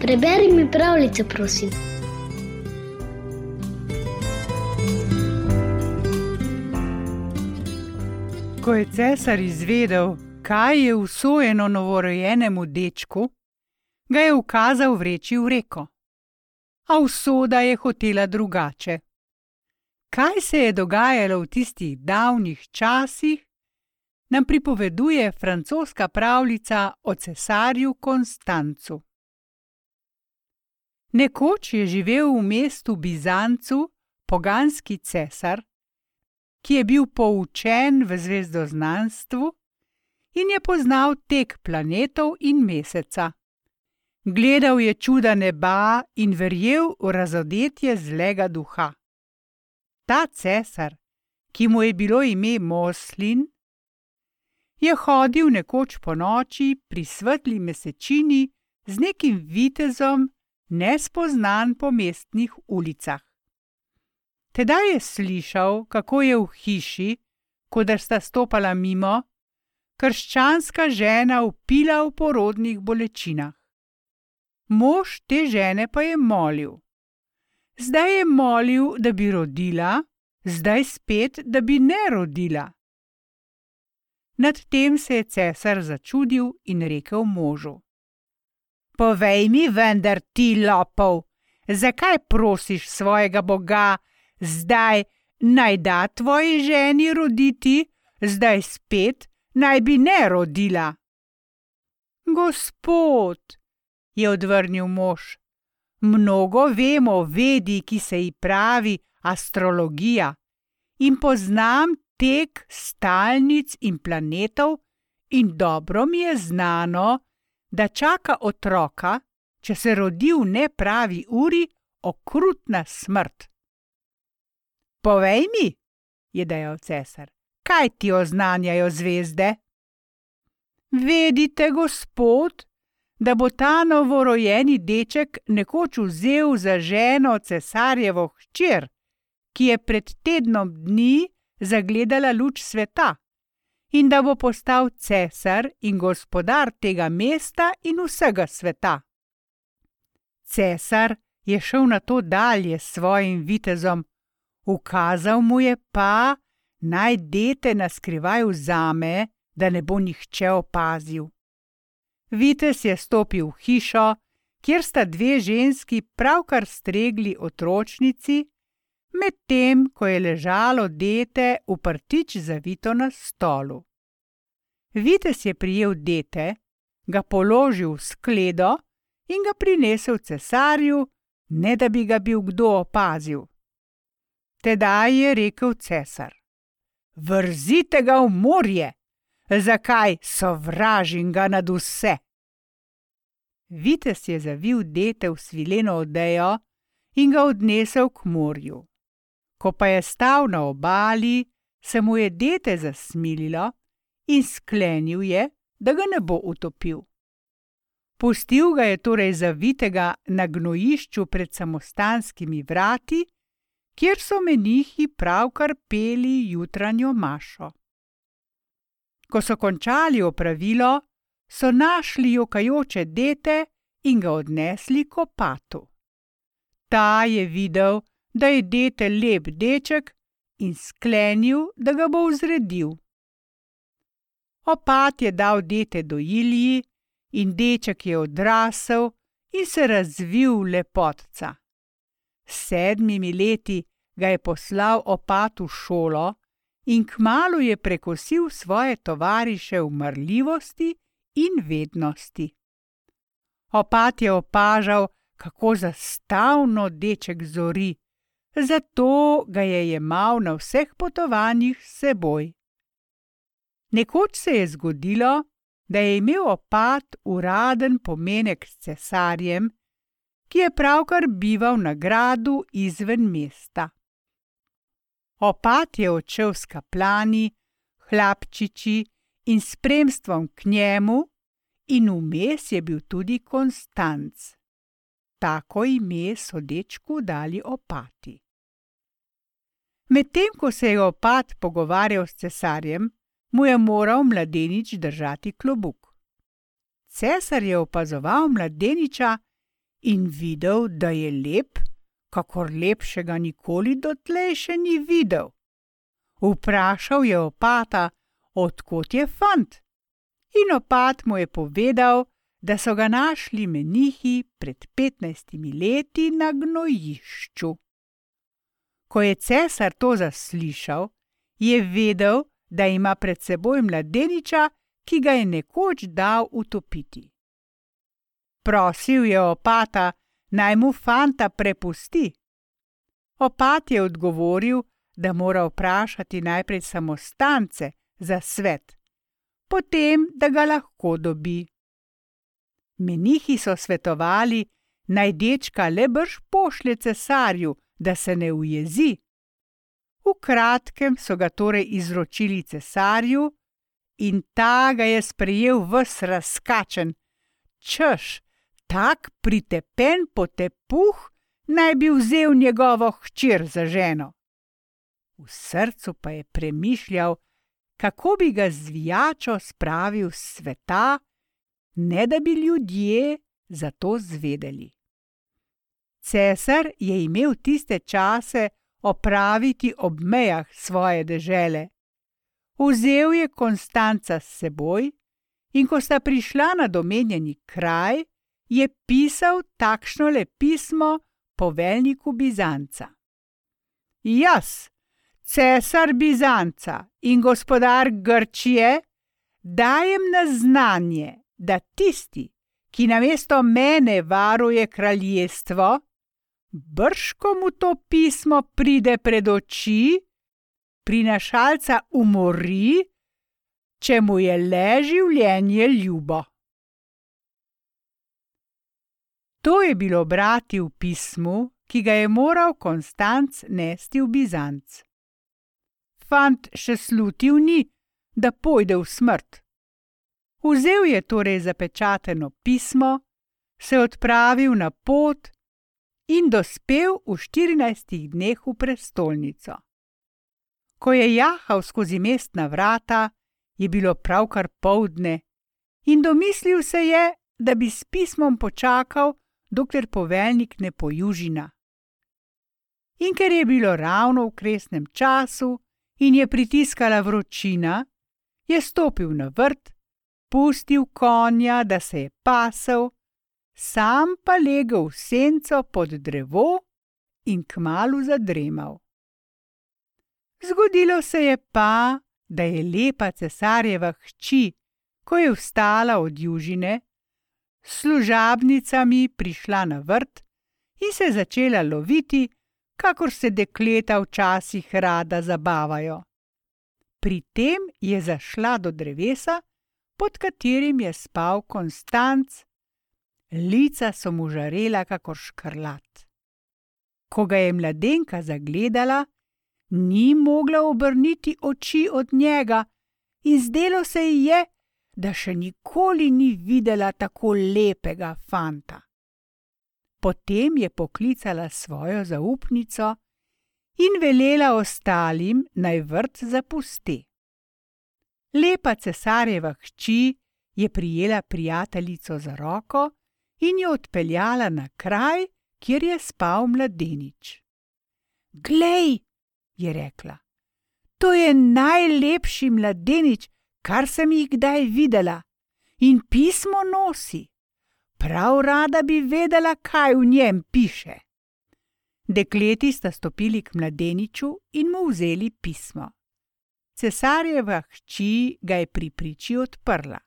Preberi mi pravljico, prosim. Ko je cesar izvedel, kaj je usojeno novorojenemu dečku, ga je ukazal vreči v reko. A usoda je hotela drugače. Kaj se je dogajalo v tistih davnih časih, nam pripoveduje francoska pravljica o cesarju Konstancu. Nekoč je živel v mestu Bizancu poganski cesar, ki je bil poučen v zvezdoznanstvu in je poznal tek planetov in meseca. Gledal je čuda neba in verjel v razodetje zlega duha. Ta cesar, ki mu je bilo ime Moslin, je hodil nekoč po noči pri svetli mesečini z nekim vitezom, nespoznan po mestnih ulicah. Tedaj je slišal, kako je v hiši, ko sta stopala mimo, krščanska žena upila v porodnih bolečinah. Mož te žene pa je molil. Zdaj je molil, da bi rodila, zdaj spet, da bi ne rodila. Nad tem se je cesar začudil in rekel možu: Povej mi, vendar ti lopov, zakaj prosiš svojega Boga, zdaj naj da tvoji ženi roditi, zdaj spet naj bi ne rodila? Gospod, je odvrnil mož, mnogo vemo vedi, ki se ji pravi astrologija, in poznam tek stalnic in planetov, in dobro mi je znano, da čaka otroka, če se rodi v nepravi uri, okrutna smrt. Povej mi, je dejal cesar, kaj ti oznanjajo zvezde? Vedite, gospod, da bo ta novorojeni deček nekoč vzel za ženo cesarjevo hčer, ki je pred tednom dni zagledala luč sveta in da bo postal cesar in gospodar tega mesta in vsega sveta. Cesar je šel na to dalje s svojim vitezom, ukazal mu je pa, naj dete na skrivaj vzame, da ne bo nihče opazil. Vitez je stopil v hišo, kjer sta dve ženski pravkar stregli otročnici, medtem ko je ležalo dete v prtič zavito na stolu. Vitez je prijel dete, ga položil v skledo in ga prinesel cesarju, ne da bi ga bil kdo opazil. Tedaj je rekel cesar: Vrzite ga v morje, zakaj sovražim ga nad vse? Vitez je zavil dete v svileno odejo in ga odnesel k morju. Ko pa je stal na obali, se mu je dete zasmililo in sklenil je, da ga ne bo utopil. Pustil ga je torej zavitega na gnojišču pred samostanskimi vrati, kjer so menihi pravkar peli jutranjo mašo. Ko so končali opravilo, so našli jokajoče dete in ga odnesli k opatu. Ta je videl, da je dete lep deček in sklenil, da ga bo vzredil. Opat je dal dete do Ilji in deček je odrasel in se razvil lepotca. S sedmimi leti ga je poslal opat v šolo in kmalo je prekosil svoje tovariše v mrljivosti in vednosti. Opat je opažal, kako zastavno deček zori, zato ga je jemal na vseh potovanjih s seboj. Nekoč se je zgodilo, da je imel opat uraden pomenek s cesarjem, ki je pravkar bival na gradu izven mesta. Opat je odšel s kaplani, hlapčiči in spremstvom k njemu, in vmes je bil tudi Konstanc. Tako ime so dečku dali opati. Medtem ko se je opat pogovarjal s cesarjem, mu je moral mladenič držati klobuk. Cesar je opazoval mladeniča in videl, da je lep, kakor lepšega nikoli dotlej še ni videl. Vprašal je opata, odkot je fant, in opat mu je povedal, da so ga našli menihi pred petnajstimi leti na gnojišču. Ko je cesar to zaslišal, je vedel, da ima pred seboj mladeniča, ki ga je nekoč dal utopiti. Prosil je opata, naj mu fanta prepusti. Opat je odgovoril, da mora vprašati najprej samostance za svet, potem da ga lahko dobi. Menihi so svetovali, naj dečka le brž pošlje cesarju, da se ne ujezi. V kratkem so ga torej izročili cesarju, in ta ga je sprejel vs razkačen, češ, tak pritepen potepuh naj bi vzel njegovo hčer za ženo. V srcu pa je premišljal, kako bi ga zvijačo spravil sveta, ne da bi ljudje za to zvedeli. Cesar je imel tiste čase opraviti ob mejah svoje dežele. Vzel je Konstanca s seboj in ko sta prišla na domenjeni kraj, je pisal takšno le pismo poveljniku Bizanca. Jaz, cesar Bizanca in gospodar Grčije, dajem na znanje, da tisti, ki namesto mene varuje kraljestvo, brško mu to pismo pride pred oči, prinašalca umori, če mu je le življenje ljubo. To je bilo brati v pismu, ki ga je moral Konstanc nesti v Bizanc. Fant še slutil ni, da pojde v smrt. Vzel je torej zapečateno pismo, se odpravil na pot in dospel v štirinajstih dneh v prestolnico. Ko je jahal skozi mestna vrata, je bilo pravkar povdne in domislil se je, da bi s pismom počakal, dokler poveljnik ne pojužina. In ker je bilo ravno v kresnem času in je pritiskala vročina, je stopil na vrt, pustil konja, da se je pasel sam pa legel v senco pod drevo in kmalu zadremal. Zgodilo se je pa, da je lepa cesarjeva hči, ko je vstala od južine, s služabnicami prišla na vrt in se začela loviti, kakor se dekleta včasih rada zabavajo. Pri tem je zašla do drevesa, pod katerim je spal Konstanc, lica so mu žarela kakor škrlat. Ko ga je mladenka zagledala, ni mogla obrniti oči od njega, in zdelo se ji je, da še nikoli ni videla tako lepega fanta. Potem je poklicala svojo zaupnico in velela ostalim naj vrt zapusti. Lepa cesarjeva hči je prijela prijateljico za roko in jo odpeljala na kraj, kjer je spal mladenič. Glej, je rekla, to je najlepši mladenič, kar sem jih kdaj videla, in pismo nosi. Prav rada bi vedela, kaj v njem piše. Dekleti sta stopili k mladeniču in mu vzeli pismo. Cesarjeva hči ga je pri priči odprla.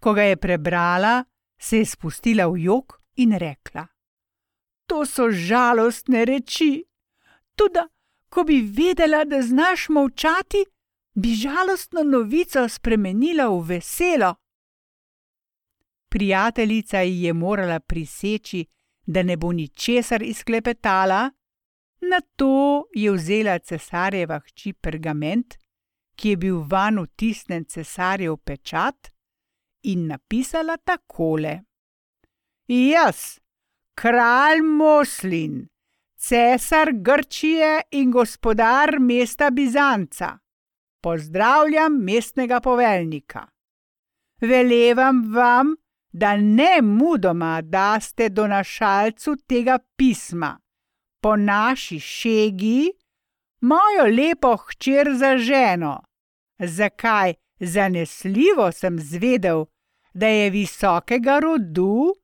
Ko ga je prebrala, se je spustila v jok in rekla: To so žalostne reči. Tudi, ko bi vedela, da znaš molčati, bi žalostno novico spremenila v veselo. Prijateljica ji je morala priseči, da ne bo ničesar izklepetala, na to je vzela cesarjeva hči pergament, ki je bil van vtisnen cesarjev pečat, in napisala takole: Jaz, kralj Moslin, cesar Grčije in gospodar mesta Bizanca. Pozdravljam mestnega poveljnika. Velevam vam, da ne mudoma daste donašalcu tega pisma, po naši šegi, mojo lepo hčer za ženo. Zakaj? Zanesljivo sem zvedel, da je visokega rodu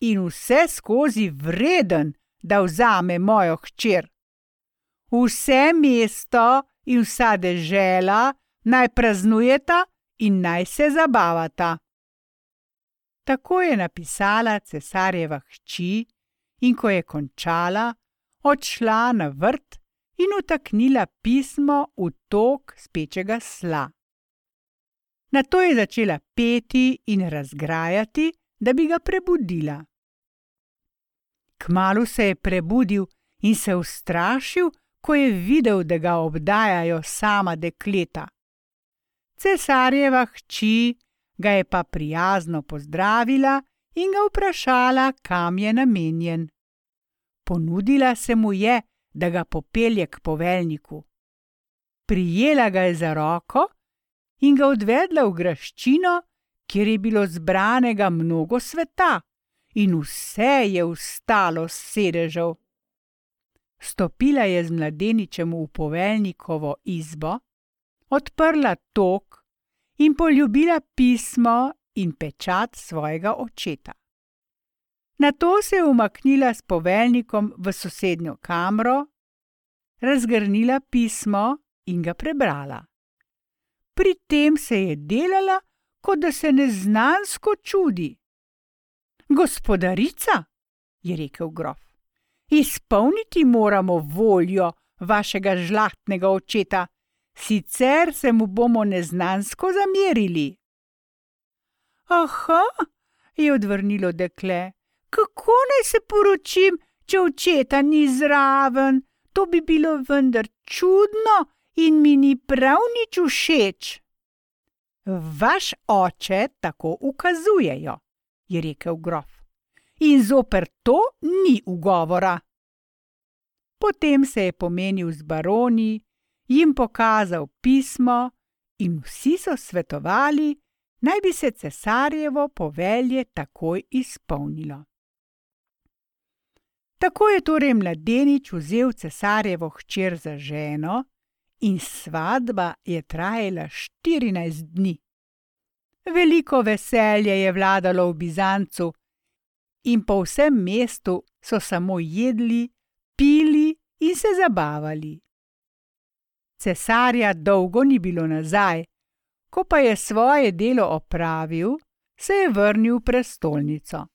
in vse skozi vreden, da vzame mojo hčer. Vse mesto in vsa dežela naj praznujeta in naj se zabavata. Tako je napisala cesarjeva hči, in ko je končala, odšla na vrt in utaknila pismo v tok spečega sla. Na to je začela peti in razgrajati, da bi ga prebudila. Kmalu se je prebudil in se ustrašil, ko je videl, da ga obdajajo sama dekleta. Cesarjeva hči ga je pa prijazno pozdravila in ga vprašala, kam je namenjen. Ponudila se mu je, da ga popelje k poveljniku. Prijela ga je za roko in ga odvedla v graščino, kjer je bilo zbranega mnogo sveta, in vse je ustalo sedežev. Stopila je z mladeničem v poveljnikovo izbo, odprla tok in poljubila pismo in pečat svojega očeta. Na to se je umaknila s poveljnikom v sosednjo kamro, razgrnila pismo in ga prebrala. Pri tem se je delala, kot da se neznansko čudi. Gospodarica, je rekel grof, izpolniti moramo voljo vašega žlahtnega očeta, sicer se mu bomo neznansko zamerili. Aha, je odvrnilo dekle, kako naj se poročim, če očeta ni zraven, to bi bilo vendar čudno in mi ni prav nič všeč. Vaš oče tako ukazujejo, je rekel grof, in zoper to ni ugovora. Potem se je pomenil z baroni, jim pokazal pismo in vsi so svetovali, naj bi se cesarjevo povelje takoj izpolnilo. Tako je torej mladenič vzel cesarjevo hčer za ženo in svadba je trajala štirinajst dni. Veliko veselje je vladalo v Bizancu in po vsem mestu so samo jedli, pili in se zabavali. Cesarja dolgo ni bilo nazaj, ko pa je svoje delo opravil, se je vrnil v prestolnico.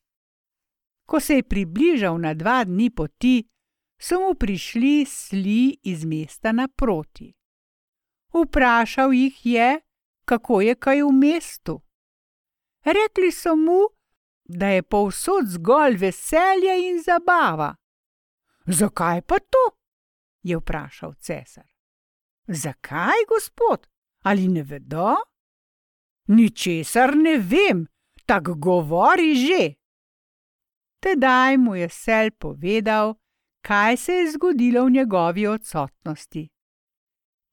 Ko se je približal na dva dni poti, so mu prišli sli iz mesta naproti. Vprašal jih je, kako je kaj v mestu. Rekli so mu, da je povsod zgolj veselje in zabava. Zakaj pa to? je vprašal cesar. Zakaj, gospod, ali ne vedo? Ničesar ne vem, tako govori že. Tedaj mu je sel povedal, kaj se je zgodilo v njegovi odsotnosti.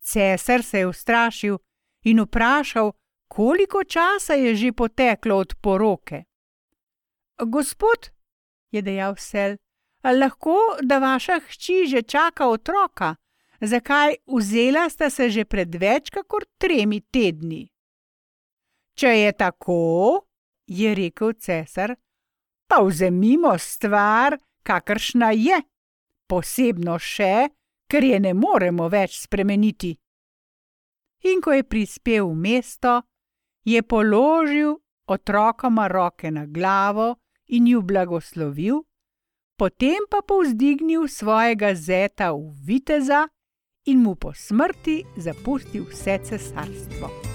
Cesar se je ustrašil in vprašal, koliko časa je že poteklo od poroke. Gospod, je dejal sel, lahko da vaša hči že čaka otroka, zakaj vzela sta se že pred več kot tremi tedni? Če je tako, je rekel cesar, pa vzemimo stvar, kakršna je, posebno še, ker je ne moremo več spremeniti. In ko je prispel v mesto, je položil otrokoma roke na glavo in ju blagoslovil, potem pa povzdignil svojega zeta v viteza in mu po smrti zapustil vse cesarstvo.